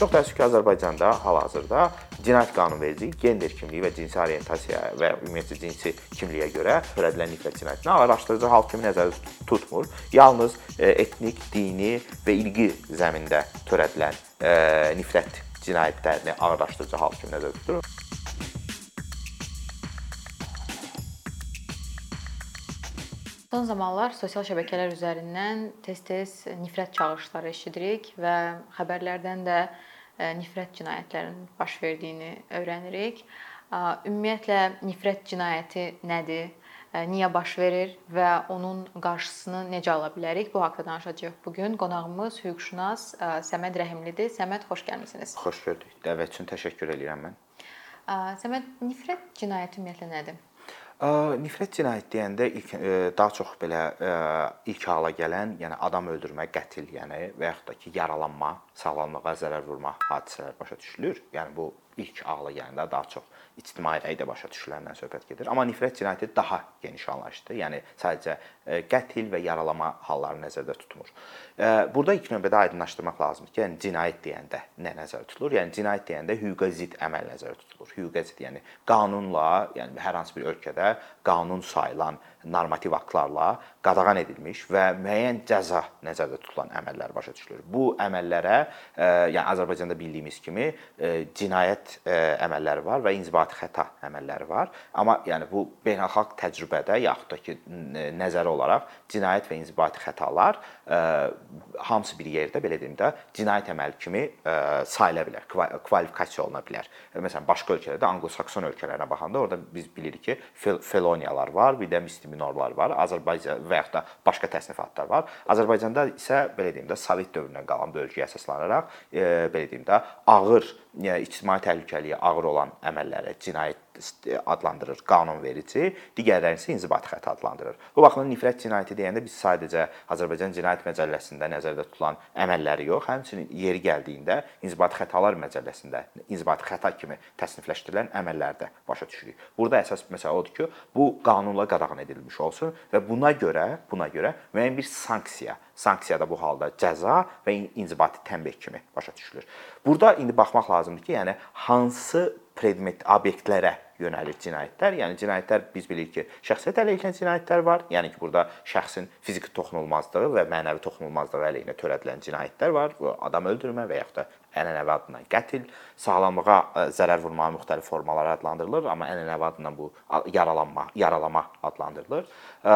Çox təəssüf ki, Azərbaycanda hal-hazırda cinayət qanunvericiliyi gender kimliyi və cinsi orientasiya və ümumiyyətlə cinsi kimliyə görə törədilən nifrət cinayətini araşdırıcı hakim nəzərdə tutmur. Yalnız e, etnik, dini və irqi zəmində törədilən e, nifrət cinayətlərini araşdırıcı hakim nəzərdə tutur. Son zamanlar sosial şəbəkələr üzərindən tez-tez nifrət çağırışları eşidirik və xəbərlərdən də nifrət cinayətlərinin baş verdiyini öyrənirik. Ümumiyyətlə nifrət cinayəti nədir? E, niyə baş verir və onun qarşısını necə ala bilərik? Bu haqqda danışacağıq bu gün. Qonağımız hüquqşünas e, Səməd Rəhimlidir. Səməd, xoş gəlmisiniz. Xoş gördük. Dəvət üçün təşəkkür edirəm mən. Səməd, nifrət cinayəti ümumiyyətlə nədir? Nifrət cinayəti deyəndə ilk daha çox belə ilk hala gələn, yəni adam öldürmə, qətl, yəni və yaxud da ki, yaralanma, sağlamlığa zərər vurma hadisələri başa düşülür. Yəni bu ilk ağla gələndə daha çox ictimai rəydə başa düşülənlərdən söhbət gedir. Amma nifrət cinayəti daha geniş anlayışdır. Yəni sadəcə qətl və yaralama halları nəzərdə tutmur. Burada ilk növbədə aydınlaşdırmaq lazımdır ki, yəni cinayət deyəndə nə nəzərdə tutulur? Yəni cinayət deyəndə hüquqa zidd əməl nəzərdə tutulur. Hüquqa zidd, yəni qanunla, yəni hər hansı bir ölkədə qanun sayılan normativ aktlarla qadağan edilmiş və müəyyən cəza nəzərdə tutulan əməllər başa düşülür. Bu əməllərə, yəni Azərbaycanda bildiyimiz kimi cinayət əməlləri var və inzibati xəta əməlləri var. Amma yəni bu beynəlxalq təcrübədə yaxud da ki, nəzəri olaraq cinayət və inzibati xətalar hamısı bir yerdə belə deyim də cinayət əməli kimi sayıla bilər, kvalifikasiya oluna bilər. Məsələn, başqa ölkələrdə Anglo-Sakson ölkələrinə baxanda orada biz bilirik ki, feloniyalar var, bir də misdemenorlar var. Azərbaycan və yaxud da başqa təsnifatlar var. Azərbaycanda isə belə deyim də Sovet dövründən qalan bölgəyə əsaslanaraq belə deyim də ağır ictimai təhlükəliyi ağır olan əməllərə cinayət adlandırır qanunverici, digərlərini isə inzibati xəta adlandırır. Bu baxımdan nifrət cinayəti deyəndə biz sadəcə Azərbaycan Cinayət Məcəlləsində nəzərdə tutulan əməlləri yox, həmçinin yeri gəldiyində inzibati xətalar məcəlləsində inzibati xəta kimi təsnifləşdirilən əməlləri də başa düşürük. Burada əsas məsələ odur ki, bu qanunla qadağan edilmiş olsun və buna görə, buna görə müəyyən bir sanksiya Sanksiya da bu halda cəza və inzibati tənbeh kimi başa düşülür. Burada indi baxmaq lazımdır ki, yəni hansı predmet obyektlərə yönəlir cinayətlər. Yəni cinayətlər biz bilirik ki, şəxsiyyət əleyhinə cinayətlər var. Yəni ki, burada şəxsin fiziki toxunulmazlığı və mənəvi toxunulmazlığı əleyhinə törədilən cinayətlər var. Adam öldürmə və yaxud da ənənəvi adından qətl, sağlamlığa e, zərər vurmanın müxtəlif formaları adlandırılır, amma ənənəvi adından bu yaralanma, yaralama adlandırılır. E,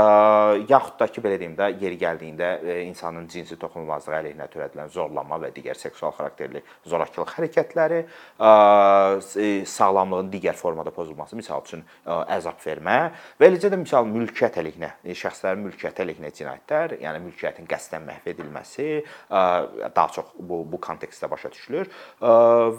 yaxud da ki, belə deyim də, yeri gəldiyində e, insanın cinsi toxunulmazlığı əleyhinə törədilən zorlama və digər seksual xarakterli zorakılıq hərəkətləri, sağlamlığın digər formada pozulması, misal üçün əzab vermə və eləcə də misal mülkiyyət əleyhinə, şəxslərin mülkiyyəti əleyhinə cinayətlər, yəni mülkiyyətin qəsdən məhv edilməsi daha çox bu bu kontekstdə başa düşülür düşülür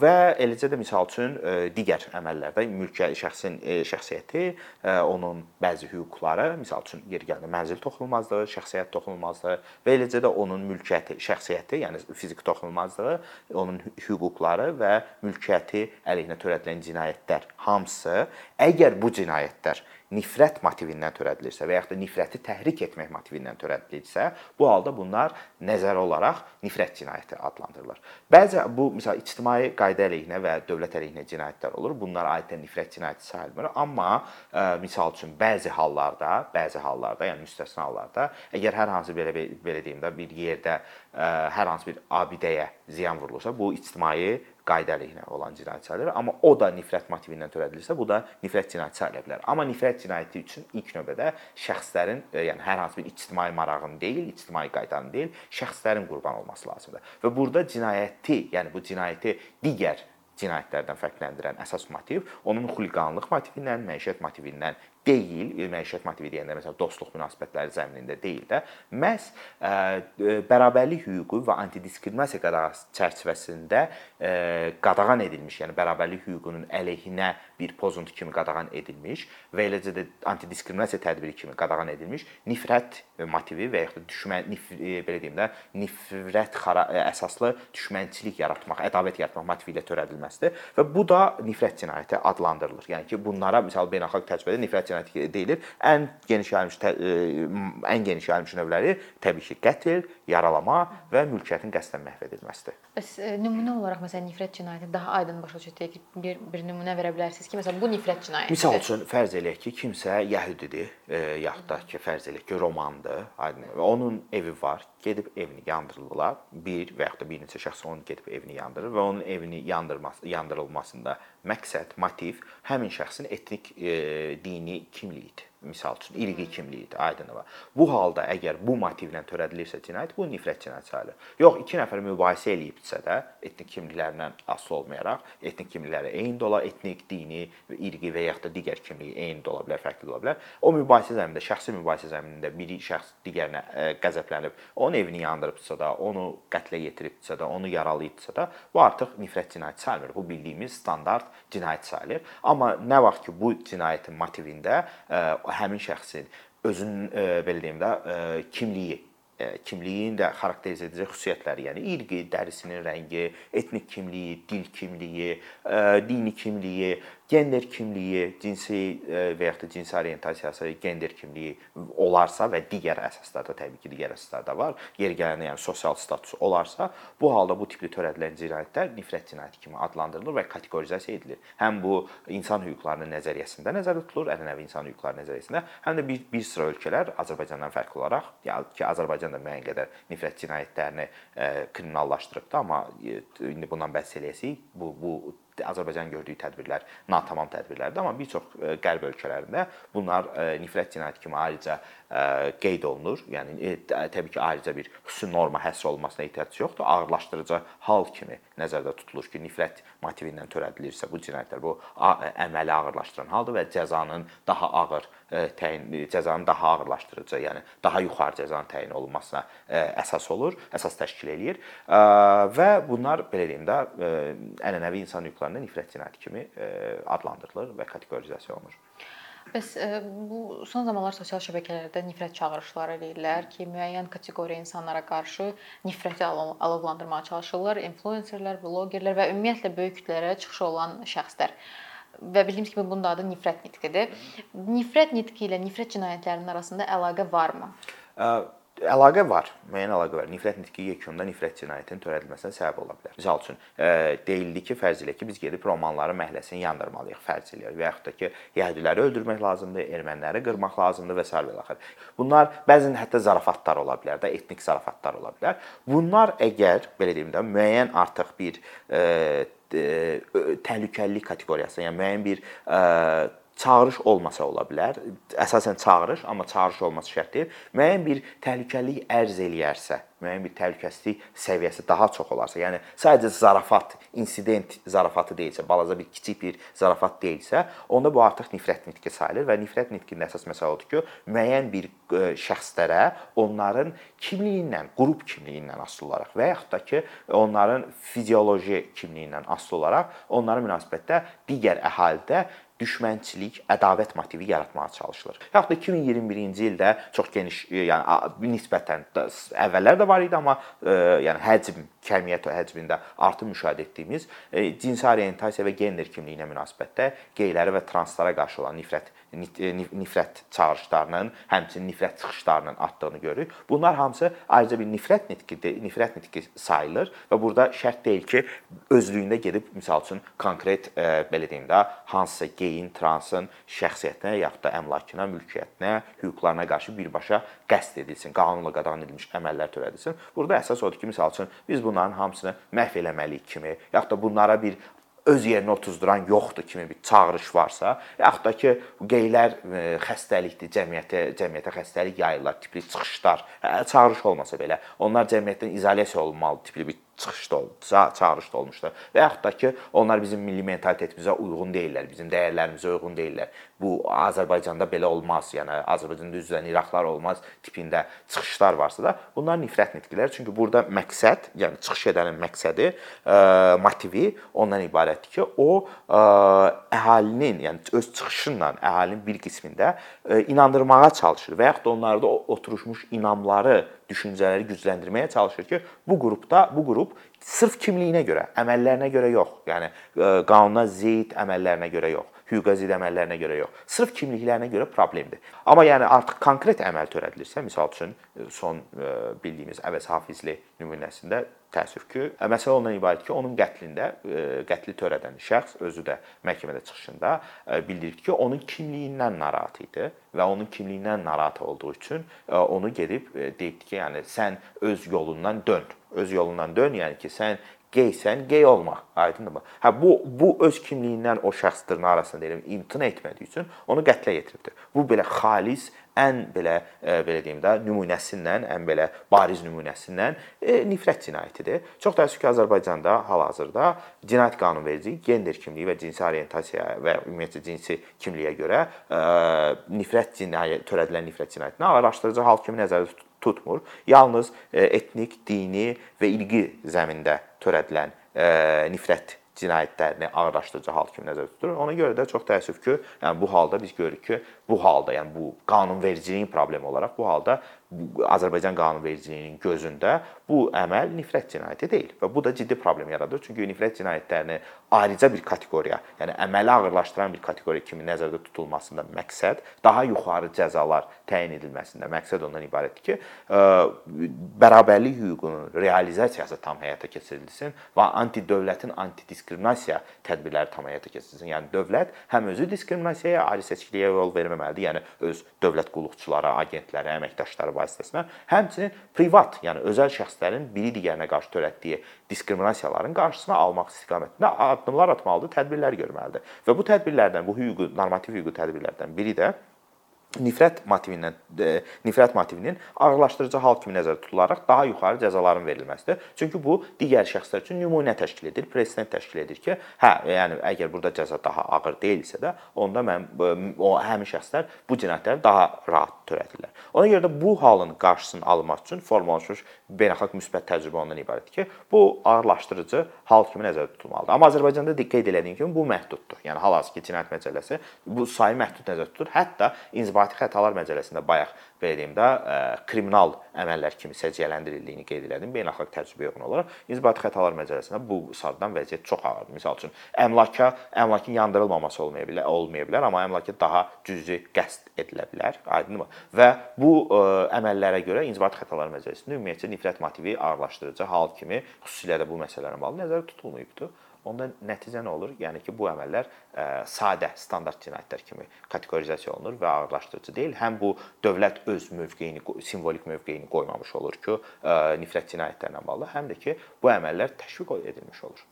və eləcə də misal üçün digər əməllərdə mülkiyyət şəxsin şəxsiyyəti, onun bəzi hüquqları, misal üçün yer gəldikdə mənzil toxunulmazlığı, şəxsiyyət toxunulmazlığı və eləcə də onun mülkiyyəti, şəxsiyyəti, yəni fiziki toxunulmazlığı, onun hüquqları və mülkiyyəti əleyhinə törədilən cinayətlər hamısı əgər bu cinayətlər nifrət motivindən törədilirsə və yaxud da nifrəti təhrik etmək motivindən törədilirsə, bu halda bunlar nəzərə olaraq nifrət cinayəti adlandırılır. Bəzi bu məsəl ictimai qayda əleyhinə və dövlət əleyhinə cinayətlər olur. Bunlar adətən nifrət cinayəti sayılmır, amma ə, e, misal üçün bəzi hallarda, bəzi hallarda, yəni müstəsna hallarda, əgər hər hansı belə belə deyim də bir yerdə ə, e, hər hansı bir abidəyə ziyan vurulursa, bu ictimai qayda əleyhinə olan cinayət sayılır. Amma o da nifrət motivindən törədilirsə, bu da nifrət cinayəti sayıla bilər. Amma nifrət cinayəti üçün ilk növbədə şəxslərin, e, yəni hər hansı bir ictimai marağın deyil, ictimai qaydanın deyil, şəxslərin qurban olması lazımdır. Və burada cinayəti, yəni bu cinayəti digər cinayətlərdən fərqləndirən əsas motiv onun xuliqanlıq motivindən, məişət motivindən deyil, məişət motivi deyəndə məsələn dostluq münasibətləri zəminində deyil də, məhz ə, bərabərlik hüququ və antidiskriminasiya qadağası çərçivəsində qadağan edilmiş, yəni bərabərlik hüququnun əleyhinə bir pozuntu kimi qadağan edilmiş və eləcə də antidiskriminasiya tədbiri kimi qadağan edilmiş nifrət motivi və yaxud da düşmən nif, belə deyim də, nifrət əsaslı düşmənçilik yaratmaq, ədavət yaratmaq motivi ilə törədilməsidir və bu da nifrət cinayəti adlandırılır. Yəni ki, bunlara məsəl beynəlxalq təcrübədə nifrət cinayəti deyilir. Ən geniş yayılmış ən geniş yayılmış növləri təbii ki, qətl, yaralama və mülkiyyətin qəsdən məhv edilməsidir. Bəs nümunə olaraq məsələn nifrət cinayətini daha aydın başa düşək bir bir nümunə verə bilərsiniz ki, məsələn bu nifrət cinayətidir. Məsəl üçün fərz eləyək ki, kimsə yəhudidir, e, yaxud da ki, fərz eləyək ki, romandır, aydın. Onun evi var, gedib evini yandırırlar. Bir və yaxud da bir neçə şəxs onun gedib evini yandırır və onun evini yandırması, yandırılmasında məqsəd, motiv həmin şəxsin etnik, e, dini kimliyidir misal üçün irqi kimliyidir, aydındır. Bu halda əgər bu motivlə törədilirsə cinayət, bu nifrət cinayəti sayılır. Yox, iki nəfər mübahisə eləyibsə də, etnik kimliklərindən asılı olmayaraq, etnik kimlikləri eyni də ola, etnik, dini, irqi və yaxud da digər kimliyi eyni də ola bilər, fərqli ola bilər. O mübahisə zəminində, şəxsi mübahisə zəminində biri şəxs digərinə e, qəzəblənib, onun evini yandırıbsa da, onu qətlə yetiribsə də, onu yaralayıbsa da, bu artıq nifrət cinayəti sayılmır. Bu bildiyimiz standart cinayət sayılır. Amma nə vaxt ki, bu cinayətin motivində e, həmin şəxsin özünün e, belə deyim də e, kimliyi e, kimliyin də xarakterizə edici xüsusiyyətləri, yəni irqi, dərisinin rəngi, etnik kimliyi, dil kimliyi, dini kimliyi, gender kimliyi, cinsi e, və yaxud da cinsi orientasiyası, gender kimliyi olarsa və digər əsaslarda təbii ki, digər əsaslarda var, yer gələndə yəni sosial status olarsa, bu halda bu tipli törədilən cinayətlər nifrət cinayəti kimi adlandırılır və kateqorizasiya edilir. Həm bu insan hüquqlarının nəzəriyyəsində nəzərdə tutulur, ənənəvi insan hüquqları nəzəriyyəsində, həm də bir, bir sıra ölkələr Azərbaycandan fərqli olaraq, yəni ki, Azərbaycan da müəyyən qədər nifrət cinayətlərini e, kriminallaşdırıbdı, amma e, indi bundan bəhs eləyəcəyik. Bu bu Azərbaycan gördüyü tədbirlər natamam tədbirlərdir, amma bir çox e, qərb ölkələrində bunlar e, nifrət cinayəti kimi ayrıca qeyd olunur. Yəni təbii ki, ayrıca bir xüsusi norma həsr olunmasına ehtiyac yoxdur. Ağırlaşdırıcı hal kimi nəzərdə tutulur ki, nifrət motivi ilə törədilirsə bu cinayətlər bu əməli ağırlaşdıran haldır və cəzanın daha ağır təyin cəzanın daha ağırlaşdırıcı, yəni daha yuxarı cəzanın təyin olunmasına əsas olur, əsas təşkil eləyir. Və bunlar belə deyim də ənənəvi insan hüquqları hüquqlarında nifrət cinayəti kimi e, adlandırılır və kateqorizasiya olunur. Bəs e, bu son zamanlar sosial şəbəkələrdə nifrət çağırışları eləyirlər ki, müəyyən kateqoriya insanlara qarşı nifrəti alovlandırmağa çalışırlar, influenserlər, bloqerlər və ümumiyyətlə böyük kütlələrə çıxışı olan şəxslər və bildiyimiz kimi bunun adı nifrət nitqidir. Nifrət nitqi ilə nifrət cinayətlərinin arasında əlaqə varmı? Əlaqə var, müəyyən əlaqə var. Nifrət nitqi yekununda nifrət cinayətinin törədilməsinə səbəb ola bilər. Məsəl üçün, e, deyildi ki, fərz elə ki, biz gedib romanların məhləsini yandırmalıyıq, fərz eləyək və yaxud da ki, yəhudiləri öldürmək lazımdır, erməniləri qırmaq lazımdır və s. və axır. Bunlar bəzən hətta zarafatlar ola bilər də, etnik zarafatlar ola bilər. Bunlar əgər belə deyim də, müəyyən artıq bir e, e, təhlükəlilik kateqoriyasına, yəni müəyyən bir e, çağırış olmasa ola bilər. Əsasən çağırış, amma çağırış olması şərt deyil. Müəyyən bir təhlükəlilik ərz eləyərsə, müəyyən bir təhlükəsizlik səviyyəsi daha çox olarsa, yəni sadəcə zarafat, insident zarafatı deyilsə, balaca bir kiçik bir zarafat deyilsə, onda bu artıq nifrət nitqi sayılır və nifrət nitqinin əsas məsələ odur ki, müəyyən bir e, şəxslərə onların kimliyindən, qrup kimliyindən asılı olaraq və yaxud da ki, onların fizioloji kimliyindən asılı olaraq onların münasibətdə digər əhalidə düşmənçilik, ədavət motivi yaratmağa çalışılır. Da 2021-ci ildə çox geniş, e, yəni nisbətən əvvəllər də var idi, amma e, yəni həcm, kəmiyyət həcmində artım müşahidə etdiyimiz e, cinsi orientasiya və gender kimliyinə münasibətdə qeylərə və translara qarşı olan nifrət nifrət çağırışlarının, həmçinin nifrət çıxışlarının artdığını görürük. Bunlar hamısı ayrıca bir nifrət nitqidir, nifrət nitqi sayılır və burada şərt deyil ki, özlüyündə gedib misal üçün konkret e, belə deyim də hansısa geyin, transın şəxsiyyətinə yaxud da əmlakına, mülkiyyətinə, hüquqlarına qarşı birbaşa qəsd edilsin, qanunla qadağan edilmiş əməllər törədilsin. Burada əsas odur ki, misal üçün biz bunların hamısını məhv eləməliyik kimi, yaxud da bunlara bir öz yerinə otuzduran yoxdur kimi bir çağırış varsa, yaxud da ki, qeylər e, xəstəlikdir, cəmiyyətə cəmiyyətə xəstəlik yayırlar tipli çıxışlar, hə, çağırış olmasa belə, onlar cəmiyyətdən izolyasiya olunmalı tipli bir çıxışda oldu, çağırış da olmuşdu. Və yaxud da ki, onlar bizim milli mentalitetimizə uyğun deyillər, bizim dəyərlərimizə uyğun deyillər. Bu Azərbaycanda belə olmaz, yəni Azərbaycanda üzülən İraqlar olmaz tipində çıxışlar varsa da, bunlar nifrət nitqilər. Çünki burada məqsəd, yəni çıxış edənin məqsədi, ə, motivi ondan ibarətdir ki, o ə, əhalinin, yəni öz çıxışıyla əhalinin bir qismində ə, inandırmağa çalışır və yaxud da onlarda oturmuş inamları düşüncələri gücləndirməyə çalışır ki, bu qrupda bu qrup sırf kimliyinə görə, əməllərinə görə yox, yəni qanuna zidd əməllərinə görə yox hüquqa zidd əməllərinə görə yox, sırf kimliklərinə görə problemdir. Amma yəni artıq konkret əməl törədilirsə, məsəl üçün son bildiyimiz Əvəz Hafizli nümunəsində təəssüf ki, məsələ ondan ibarət ki, onun qətlində qətli törədən şəxs özü də məhkəmədə çıxışında bildirdi ki, onun kimliyindən narahat idi və onun kimliyindən narahat olduğu üçün onu gedib deyibdi ki, yəni sən öz yolundan dön. Öz yolundan dön, yəni ki, sən qeysən, qey olma. Aydındır? Hə bu bu öz kimliyindən o şəxs dırnaq arasında deyirəm, imtina etmədiyi üçün onu qətlə yetiribdir. Bu belə xalis ən belə e, belə deyim də nümunəsindən, ən belə bariz nümunəsindən e, nifrət cinayətidir. Çox təəssüf ki, Azərbaycanda hal-hazırda cinayət qanunverici gender kimliyi və cinsi orientasiyaya və ümumiyyətlə cinsi kimliyə görə e, nifrət cinayəti törədilən nifrət cinayətini araşdırıcı hakim nəzərdə tutmur. Yalnız e, etnik, dini və ilqi zəmində törədilən e, nifrət cinayətlərini ağırlaşdırıcı hal kimi nəzərdə tutur. Ona görə də çox təəssüf ki, yəni bu halda biz görürük ki, bu halda, yəni bu qanunvericiliyin problemi olaraq bu halda Azərbaycan qanunvericiliyinin gözündə bu əməl nifrət cinayəti deyil və bu da ciddi problem yaradır. Çünki nifrət cinayətlərini ayrıca bir kateqoriya, yəni əməli ağırlaşdıran bir kateqoriya kimi nəzərdə tutulmasında məqsəd daha yuxarı cəzalar təyin edilməsində məqsəd ondan ibarətdir ki, bərabərlik hüququnun realizasiyası tam həyata keçirilsin və antidövlətin antidiskriminasiya tədbirləri tam həyata keçirilsin. Yəni dövlət həm özü diskriminasiyaya, ayrı seçkiliyə yol verməməlidir, yəni öz dövlət qulluqçuları, agentləri, əməkdaşları vasitəsilə, həmçinin privat, yəni özəl şəxslərin biri digərinə qarşı törətdiyi diskriminasiyaların qarşısını almaq istiqamətində addımlar atmalıdır, tədbirlər görməlidir. Və bu tədbirlərdən, bu hüquqi, normativ hüquqi tədbirlərdən biri də nifrət motivindən e, nifrət motivinin ağırlaşdırıcı hal kimi nəzərdə tutularaq daha yuxarı cəzaların verilməsidir. Çünki bu digər şəxslər üçün nümunə təşkil edir, president təşkil edir ki, hə, yəni əgər burada cəza daha ağır deyilsə də, onda mən o həmin şəxslər bu cinayətləri daha rahat törədirlər. Ona görə də bu halın qarşısının alınması üçün formalaşmış beynəlxalq müsbət təcrübə ondan ibarətdir ki, bu ağırlaşdırıcı hal kimi nəzərdə tutulmalıdır. Amma Azərbaycanda qeyd etdiyim kimi bu məhduddur. Yəni hal-hazırki cinayət məcəlləsi bu sayı məhdud nəzərdə tutur. Hətta inzibati xətalar məcəlləsində bayaq belə deyim də kriminal əməllər kimi səciyyələndirildiyini qeyd elədim beynəlxalq təcrübəyə uyğun olaraq. İnzibati xətalar məcəlləsində bu sarıdan vəziyyət çox ağırdır. Məsəl üçün əmlaka əmlakın yandırılmaması olmaya bilər, olmaya bilər, amma əmlaka daha cüzi qəsd edilə bilər. Aydınmı? Və bu ə, əməllərə görə inzibati xətalar məcəlləsində ümumiyyətcə nifrət motivi ağırlaşdırıcı hal kimi xüsusilə də bu məsələlərə bağlı nəzərdə tutulmayıbdır onda nəticə nə olur? Yəni ki, bu əməllər ə, sadə standart cinayətlər kimi kateqorizasiya olunur və ağırlaşdırıcı deyil. Həm bu dövlət öz mövqeyini, simvolik mövqeyini qoymamış olur ki, ə, nifrət cinayətlərlə bağlı, həm də ki, bu əməllər təşviq edilmiş olur.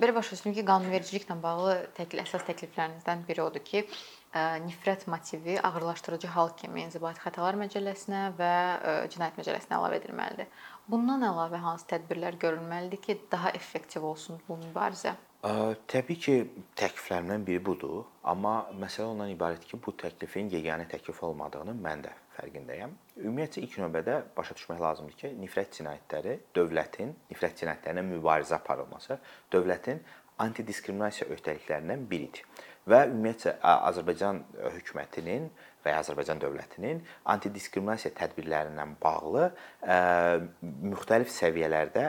Belə başa düşdüm ki, qanunvericiliklə bağlı təklif əsas təkliflərinizdən biri odur ki, nifrət motivi ağırlaşdırıcı hal kimi İnzibati Xətalar Məcəlləsinə və Cinayət Məcəlləsinə əlavə edilməlidir. Bundan əlavə hansı tədbirlər görülməlidir ki, daha effektiv olsun bu mübarizə? Təbii ki, təkliflərimdən biri budur, amma məsələ ondan ibarətdir ki, bu təklifin yeganə təklif olmadığını mən də fərqindəyəm. Ümumiyyətcə ilk növbədə başa düşmək lazımdır ki, nifrət cinayətləri dövlətin nifrət cinayətlərinə mübarizə aparılması dövlətin antidiskriminasiya öhdəliklərindən biridir və ümumiyyətcə Azərbaycan hökumətinin və ya Azərbaycan dövlətinin antidiskriminasiya tədbirlərindən bağlı müxtəlif səviyyələrdə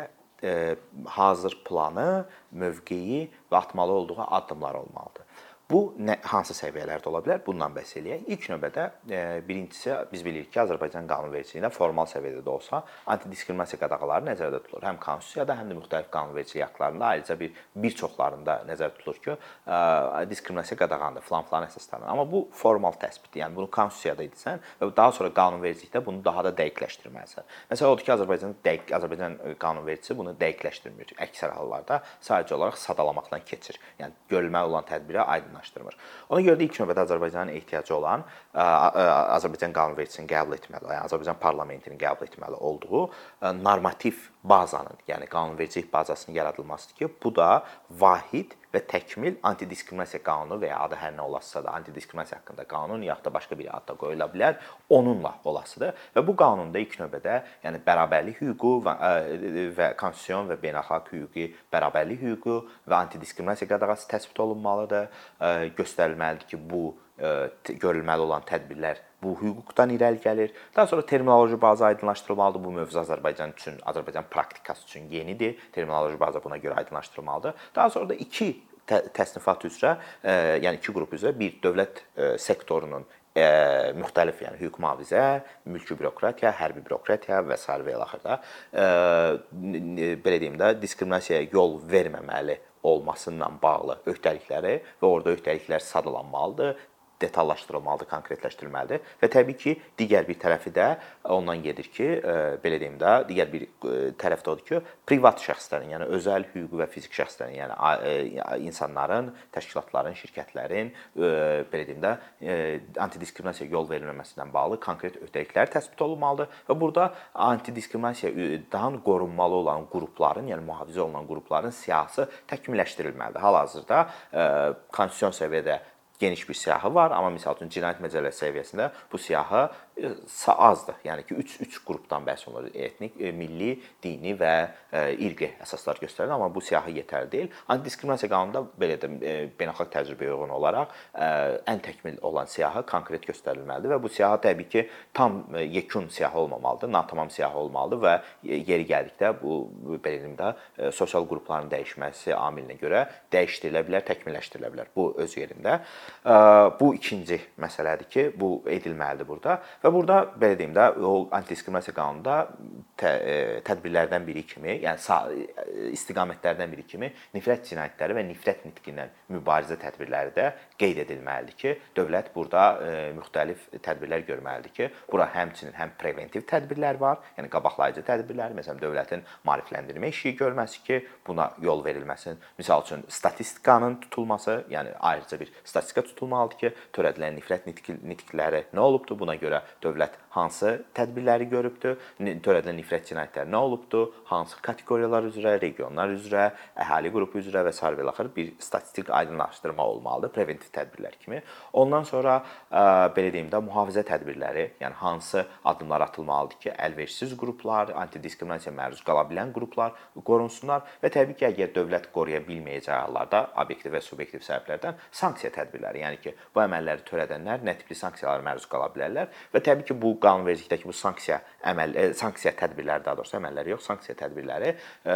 hazır planı, mövqeyi və atmalı olduğu addımlar olmalıdır. Bu nə hansı səviyyələrdə ola bilər? Bundan bəhs eləyək. İlk növbədə e, birincisi biz bilirik ki, Azərbaycan qanunvericiliyində formal səviyyədə də olsa antidiskriminasiya qadağaları nəzərdə tutulur. Həm konstitusiyada, həm də müxtəlif qanunvericilik aktlarında, ayrıca bir bir çoxlarında nəzərdə tutulur ki, e, diskriminasiya qadağandır falan-falan əsaslarla. Amma bu formal təsbitdir. Yəni bunu konstitusiyada etsən və daha sonra qanunvericilikdə bunu daha da dəqiqləşdirməlisən. Məsələn, odur ki, Azərbaycan dəqiq Azərbaycan qanunvericisi bunu dəqiqləşdirmir. Əksər hallarda sadəcə olaraq sadalamaqdan keçir. Yəni görülməli olan tədbirə aydın aydınlaşdırmır. Ona görə də ilk növbədə Azərbaycanın ehtiyacı olan Azərbaycan qanunvericisinin qəbul etməli, yəni Azərbaycan parlamentinin qəbul etməli olduğu normativ bazanın, yəni qanunvericilik bazasının yaradılmasıdır ki, bu da vahid və təkmil antidiskriminasiya qanunu və ya adı hər nə olasısa da antidiskriminasiya haqqında qanun yaxud da başqa bir adda qoyula bilər, onunla olasıdır və bu qanunda ilk növbədə yəni bərabərlik hüququ və, və konstitusion və beynəlxalq hüquqi bərabərlik hüququ və antidiskriminasiya qadağası təsbit olunmalıdır. Göstərilməlidir ki, bu görülməli olan tədbirlər bu hüquqdan irəli gəlir. Daha sonra terminoloji baza aydınlaşdırılmalıdır. Bu mövzu Azərbaycan üçün, Azərbaycan praktikası üçün yenidir. Terminoloji baza buna görə aydınlaşdırılmalıdır. Daha sonra da iki təsnifat üzrə, yəni iki qrup üzrə bir dövlət sektorunun ə, müxtəlif, yəni hüquq mühafizə, mülki bürokratiya, hərbi bürokratiya və s. və ilaxırda ə, belə deyim də diskriminasiyaya yol verməməli olmasından bağlı öhdəlikləri və orada öhdəliklər sadalanmalıdır detallaşdırılmalıdır, konkretləşdirilməlidir və təbii ki, digər bir tərəfi də ondan gedir ki, e, belə deyim də, digər bir e, tərəf də odur ki, privat şəxslərin, yəni özəl hüquqi və fiziki şəxslərin, yəni e, insanların, təşkilatların, şirkətlərin belə deyim də, antidiskriminasiyaya yol verilməməsindən bağlı konkret öhdəliklər təsbit olunmalıdır və burada antidiskriminasiya qorunmalı olan qrupların, yəni mühafizə olunan qrupların siyahısı təkmilləşdirilməlidir. Hal-hazırda konstitusion səviyyədə geniş bir siyahı var, amma məsəl üçün cinayət məcəlləsi səviyyəsində bu siyahı azdır. Yəni ki, 3 3 qrupdan bəhs olunur. Etnik, e, milli, dini və e, irqi əsaslar göstərilir, amma bu siyahı yetərli deyil. Antidiskriminasiya qanununda belə də e, beynəlxalq təcrübəyə uyğun olaraq ən təkmil olan siyahı konkret göstərilməlidir və bu siyahı təbii ki, tam yekun siyahı olmamalıdır, natamam siyahı olmalıdır və yeri gəldikdə bu belə deyim də sosial qrupların dəyişməsi amilinə görə dəyişdirilə bilər, təkmilləşdirilə bilər. Bu öz yerində. Bu ikinci məsələdir ki, bu edilməlidir burada Və burada belə deyim də, o antidiskriminasiya qanununda tə, e, tədbirlərdən biri kimi, yəni e, istiqamətlərdən biri kimi nifrət cinayətləri və nifrət nitqi ilə mübarizə tədbirləri də qeyd edilməlidir ki, dövlət burada e, müxtəlif tədbirlər görməlidir ki, bura həmçinin həm preventiv tədbirlər var, yəni qabaqlayıcı tədbirlər, məsələn dövlətin maarifləndirmə işi görməsi ki, buna yol verilməsin. Məsəl üçün statistikanın tutulması, yəni ayrıca bir statistika tutulmalıdır ki, törədilən nifrət nitqi, nitqləri nə olubdu, buna görə dövlət hansı tədbirləri görübdür, törədilən nifrət cinayətləri nə olubdur, hansı kateqoriyalar üzrə, regionlar üzrə, əhali qrupu üzrə və sair və axır bir statistik aydınlaşdırma olmalıdır preventiv tədbirlər kimi. Ondan sonra ə, belə deyim də mühafizə tədbirləri, yəni hansı addımlar atılmalıdır ki, əlverişsiz qruplar, antidiskriminasiyaya məruz qala bilən qruplar qorunsunlar və təbii ki, əgər dövlət qoruya bilməyəcəyi hallarda obyektiv və subyektiv səbəblərdən sanksiya tədbirləri, yəni ki, bu əməlləri törədənlər nə tipli sanksiyalara məruz qala bilərlər və təbii ki, bu qanunvericilikdəki bu sanksiya əməl e, sanksiya tədbirləri daha doğrusu əməlləri yox, sanksiya tədbirləri e,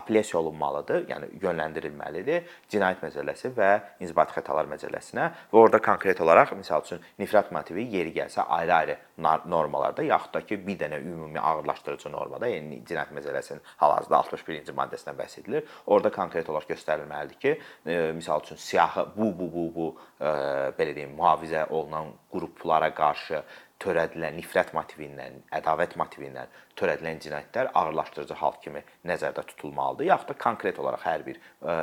apellyasiya olunmalıdır, yəni yönləndirilməlidir Cinayət Məcəlləsi və İnzibati Xətalar Məcəlləsinə və orada konkret olaraq məsəl üçün nifrət motivi yeri gəlsə ayrı-ayrı normalarda yaxud da ki, bir dənə ümumi ağırlaşdırıcı normada, yəni Cinayət Məcəlləsinin hal-hazırda 61-ci maddəsindən bəhs edilir. Orada konkret olaraq göstərilməlidir ki, e, məsəl üçün siyahı bu bu bu bu e, belə deyim, mühafizə olunan qruplara qarşı törədilən nifrət motivi ilə, ədavət motivi ilə törədilən cinayətlər ağırlaşdırıcı hal kimi nəzərdə tutulmalıdır, yaxud da konkret olaraq hər bir ə,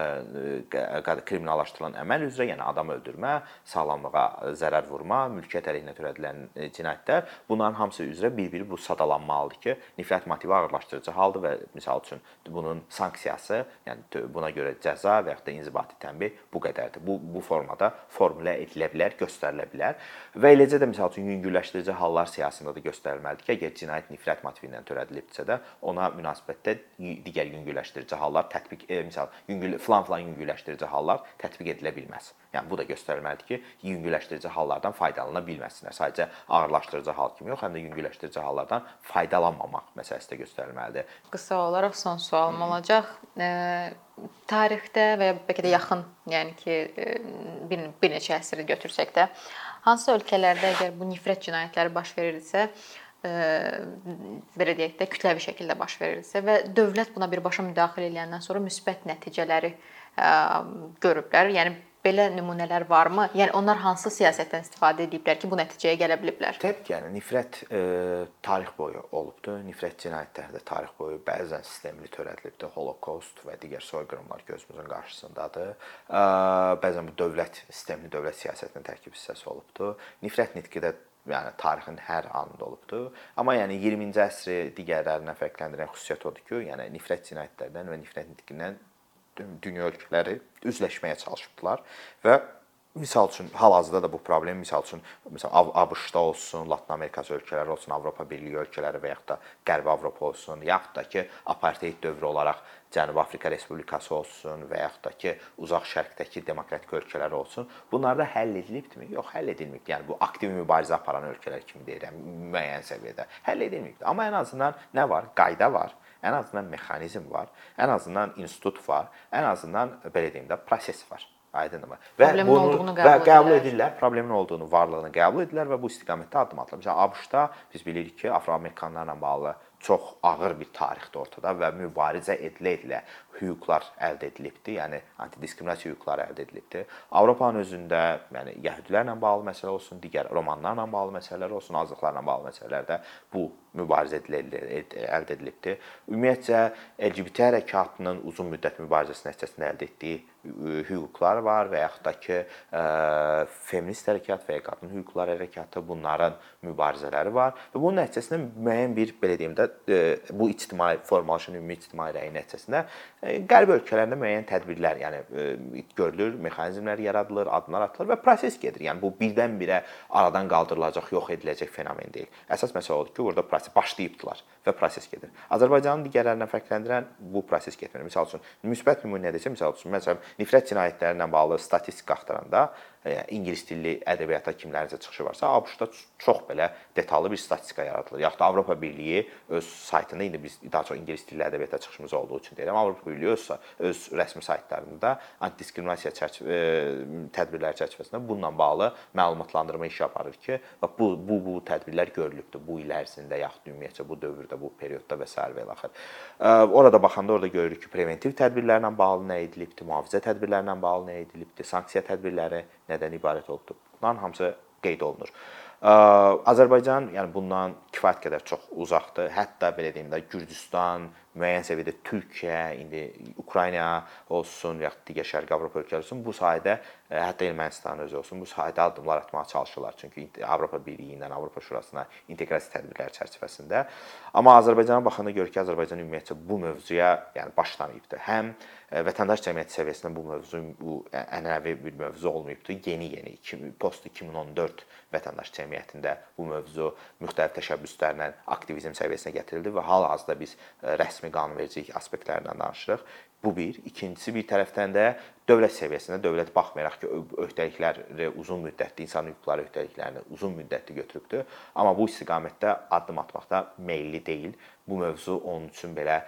kriminallaşdırılan əməl üzrə, yəni adam öldürmə, sağlamlığa zərər vurma, mülkiyyət əleyhinə törədilən cinayətlər, bunların hamısı üzrə bir-biri bu sadalanmalıdır ki, nifrət motivi ağırlaşdırıcı haldır və misal üçün bunun sanksiyası, yəni buna görə cəza və yaxud da inzibati tənbih bu qədərdir. Bu bu formada formulə edilə bilər, göstərilə bilər və eləcə də misal üçün yüngülləşdirici hallar siyahısında da göstərilməlidir ki, əgər cinayət nifrət motivi ilə törədilibsə də ona münasibətdə digər yüngülləşdirici hallar tətbiq e, misal yüngül falan-falan yüngülləşdirici hallar tətbiq edilə bilməz. Yəni bu da göstərilməlidir ki, yüngülləşdirici hallardan faydalana bilməsinlər. Sadəcə ağırlaşdırıcı hal kimi yox, həm də yüngülləşdirici hallardan faydalanmamaq məsələsi də göstərilməlidir. Qısa olaraq son sualım olacaq. E, tarixdə və ya bəlkə də yaxın, yəni ki, e, bir, bir neçə əsri götürsək də, hansı ölkələrdə əgər bu nifrət cinayətləri baş verirsə, belə deyək də kütləvi şəkildə baş verirsə və dövlət buna birbaşa müdaxilə edəndən sonra müsbət nəticələri görüblər. Yəni belə nümunələr varmı? Yəni onlar hansı siyasətdən istifadə ediblər ki, bu nəticəyə gələ biliblər? Təbii ki, yəni nifrət e, tarix boyu olubdu. Nifrət cinayətləri də tarix boyu bəzən sistemli törədilibdi. Holokost və digər soyqırımlar gözümüzün qarşısındadır. E, bəzən bu dövlət sistemli dövlət siyasətinin tərkib hissəsi olubdu. Nifrət nitqi də yəni tarixin hər anında olubdu. Amma yəni 20-ci əsri digərlərindən fərqləndirən xüsusiyyət odur ki, yəni nifrət cinayətlərindən və nifrət nitqindən dünya ölkələri üzləşməyə çalışıbdılar və Misal üçün hal-hazırda da bu problem misal üçün məsəl ABŞ-da olsun, Latın Amerikası ölkələri olsun, Avropa Birliyi ölkələri və yaxud da Qərbi Avropa olsun, yaxud da ki, apartheid dövrü olaraq Cənubi Afrika Respublikası olsun və yaxud da ki, uzaq şərqdəki demokratik ölkələr olsun. Bunlar da həll edilibdimi? Yox, həll edilməyib. Yəni bu aktiv mübarizə aparan ölkələr kimi deyirəm, müəyyən səviyyədə həll edilməyib. Amma ən azından nə var? Qayda var ən azından mexanizm var, ən azından institut var, ən azından belə deyim də proses var. Aydınmı? Və problemin bunu olduğunu qəbul, və qəbul edirlər, problemin olduğunu, varlığını qəbul edirlər və bu istiqamətdə addım atırlar. Məsələn, ABŞ-da biz bilirik ki, afroamerkanlarla bağlı çox ağır bir tarixdir ortada və mübarizə edilə-edilə hüquqlar əldə edilibdi. Yəni antidiskriminasiya hüquqları əldə edilibdi. Avropanın özündə, yəni yəhudilərlə bağlı məsələ olsun, digər romanlarla bağlı məsələlər olsun, azlıqlarla bağlı məsələlərdə bu mübarizə əldə edilibdi. Ümumiyyətcə LGBT hərəkatının uzun müddət mübarizəsi nəticəsində əldə etdiyi hüquqlar var və yaxud da ki, feminist hərəkat və ya qadın hüquqları hərəkatı bunların mübarizələri var və bunun nəticəsində müəyyən bir belə deyim də bu ictimai formalaşan ümumi ictimai rəyin nəticəsində qərb ölkələrində müəyyən tədbirlər, yəni görülür, mexanizmlər yaradılır, addımlar atılır və proses gedir. Yəni bu birdən-birə aradan qaldırılacaq, yox ediləcək fenomen deyil. Əsas məsələ odur ki, burada proses başlayıbdılar və proses gedir. Azərbaycanın digərlərindən fərqləndirən bu proses getmir. Məsəl üçün müsbət nümunə desək, məsəl üçün məsələn nifrət cinayətləri ilə bağlı statistika axtaranda ingilis dilli ədəbiyyata kimlərinizə çıxışı varsa, ABŞ-da çox belə detallı bir statistika yaradılır. Yaxud da Avropa Birliyi öz saytında indi biz daha çox ingilis dilli ədəbiyyata çıxışımız olduğu üçün deyirəm, Avropa Birliyi öz öz rəsmi saytlarında antidiskriminasiya çərçivə tədbirləri çərçivəsində bununla bağlı məlumatlandırma işi aparır ki, bax bu bu bu tədbirlər görülübdür bu il ərzində yaxud ümumiyyətcə bu dövrdə, bu periodda və s. və ilaxır. Orada baxanda orada görürük ki, preventiv tədbirlərlə bağlı nə edilibdir, mühafizə tədbirlərlə bağlı nə edilibdir, sanksiya tədbirləri nədən ibarət olubdur. Bunların hamısı qeyd olunur. Azərbaycan yəni bundan kifayət qədər çox uzaqdır. Hətta belə deyim də Gürcüstan, müəyyən səviyyədə Türkiyə, indi Ukrayna olsun, ya digər Şərqi Avropa ölkələri olsun, bu sahədə e, hətta Ermənistan özü olsun, bu sahədə addımlar atmağa çalışırlar. Çünki Avropa Birliyi ilə Avropa Şurasına inteqrasiya tədbirləri çərçivəsində. Amma Azərbaycana baxanda görürük ki, Azərbaycan ümumiyyətcə bu mövzuya yəni başlamayıbdı. Həm e, vətəndaş cəmiyyəti səviyyəsində bu mövzu bu ənənəvi bir mövzu olmayıbdı. Yeni-yeni post 2014 vətəndaş cəmiyyətində bu mövzu müxtəlif təşəbbüslərlə aktivizm səviyyəsinə gətirildi və hal-hazırda biz e, rəsmi rəsmi qanunvericilik aspektlərindən danışırıq. Bu bir. İkincisi bir tərəfdən də dövlət səviyyəsində dövlət baxmayaraq ki, öhdəlikləri uzun müddətli insan hüquqları öhdəliklərini uzun müddətli götürübdür, amma bu istiqamətdə addım atmaqda meylli deyil. Bu mövzu onun üçün belə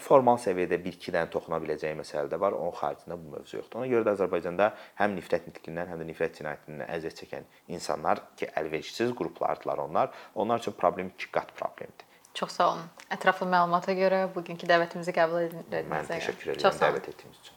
formal səviyyədə bir-iki dənə toxuna biləcəyi məsələ də var. Onun xaricində bu mövzu yoxdur. Ona görə də Azərbaycanda həm nifrət nitqindən, həm də nifrət cinayətindən əziyyət çəkən insanlar ki, əlverişsiz qruplardılar onlar. Onlar üçün problem iki qat problemdir. Çox sağ olun. Ətraflı məlumata görə bugünkü dəvətimizi qəbul etdiyinizə görə. Mən təşəkkür edirəm dəvət etdiyiniz üçün.